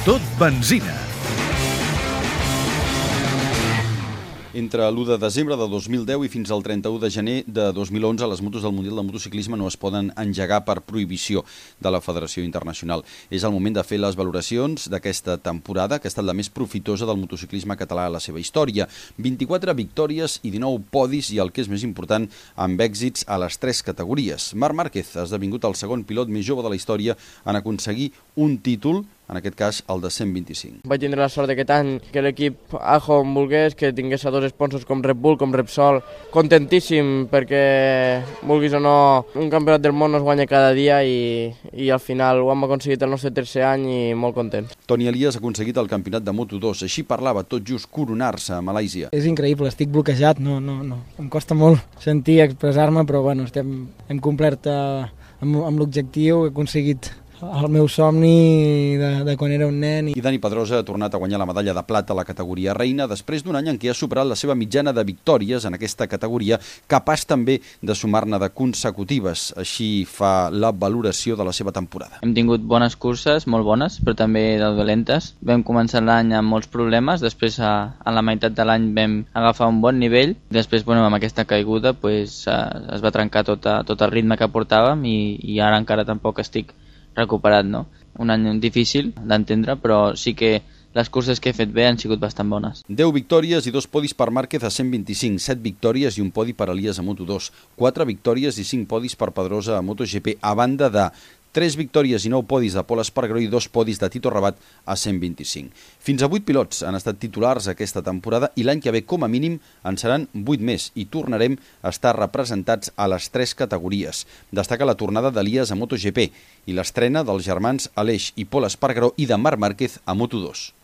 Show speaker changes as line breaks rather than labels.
Tot benzina.
Entre l'1 de desembre de 2010 i fins al 31 de gener de 2011, les motos del Mundial de Motociclisme no es poden engegar per prohibició de la Federació Internacional. És el moment de fer les valoracions d'aquesta temporada, que ha estat la més profitosa del motociclisme català a la seva història. 24 victòries i 19 podis i, el que és més important, amb èxits a les tres categories. Marc Márquez ha esdevingut el segon pilot més jove de la història en aconseguir un títol en aquest cas el de 125.
Vaig tindre la sort d'aquest any que l'equip Ajo em volgués, que tingués a dos sponsors com Red Bull, com Repsol. Contentíssim perquè, vulguis o no, un campionat del món no es guanya cada dia i, i al final ho hem aconseguit el nostre tercer any i molt contents.
Toni Elias ha aconseguit el campionat de Moto2, així parlava tot just coronar-se a Malàisia.
És increïble, estic bloquejat, no, no, no. Em costa molt sentir, expressar-me, però bueno, estem, hem complert eh, amb, amb l'objectiu, he aconseguit el meu somni de, de quan era un nen.
I Dani Pedrosa ha tornat a guanyar la medalla de plata a la categoria reina després d'un any en què ha superat la seva mitjana de victòries en aquesta categoria, capaç també de sumar-ne de consecutives. Així fa la valoració de la seva temporada.
Hem tingut bones curses, molt bones, però també de dolentes. Vam començar l'any amb molts problemes, després a, a la meitat de l'any vam agafar un bon nivell, després bueno, amb aquesta caiguda pues, es va trencar tot, tot el ritme que portàvem i, i ara encara tampoc estic recuperat, no? Un any difícil d'entendre, però sí que les curses que he fet bé han sigut bastant bones.
10 victòries i dos podis per Márquez a 125, 7 victòries i un podi per Elias a Moto2, 4 victòries i 5 podis per Pedrosa a MotoGP, a banda de 3 victòries i 9 podis de Pol Espargaró i 2 podis de Tito Rabat a 125. Fins a 8 pilots han estat titulars aquesta temporada i l'any que ve, com a mínim, en seran 8 més i tornarem a estar representats a les 3 categories. Destaca la tornada d'Elias a MotoGP i l'estrena dels germans Aleix i Pol Espargaró i de Marc Márquez a Moto2.